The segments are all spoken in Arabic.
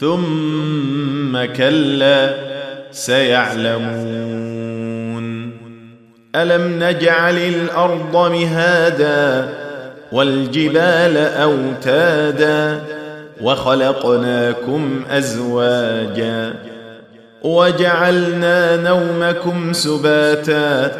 ثم كلا سيعلمون. ألم نجعل الأرض مهادا والجبال أوتادا وخلقناكم أزواجا وجعلنا نومكم سباتا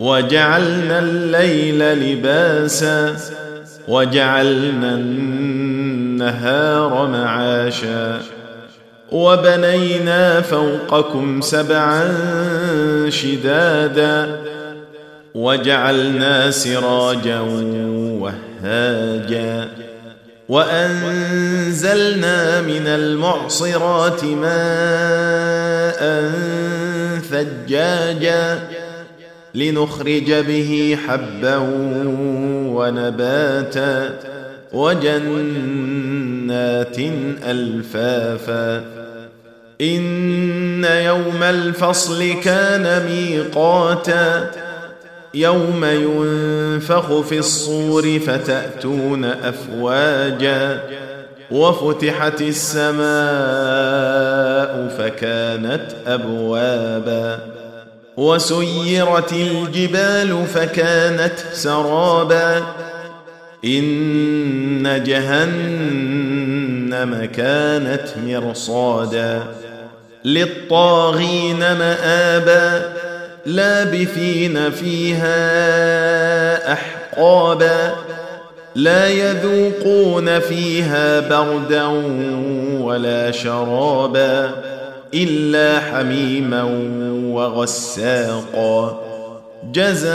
وجعلنا الليل لباسا وجعلنا النهار معاشا وبنينا فوقكم سبعا شدادا وجعلنا سراجا وهاجا وأنزلنا من المعصرات ماء ثجاجا لنخرج به حبا ونباتا وجنات ألفافا. إن يوم الفصل كان ميقاتا. يوم ينفخ في الصور فتأتون أفواجا. وفتحت السماء فكانت أبوابا. وسيرت الجبال فكانت سرابا. إن جهنم كانت مرصادا للطاغين مآبا لابثين فيها أحقابا لا يذوقون فيها بردا ولا شرابا إلا حميما وغساقا جزاء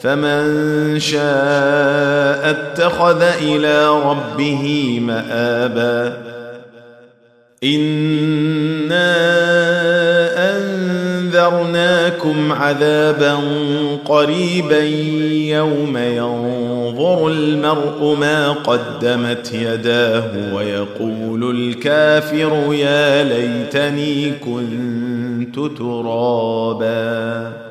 فمن شاء اتخذ إلى ربه مآبا. انا انذرناكم عذابا قريبا يوم ينظر المرء ما قدمت يداه ويقول الكافر يا ليتني كنت ترابا.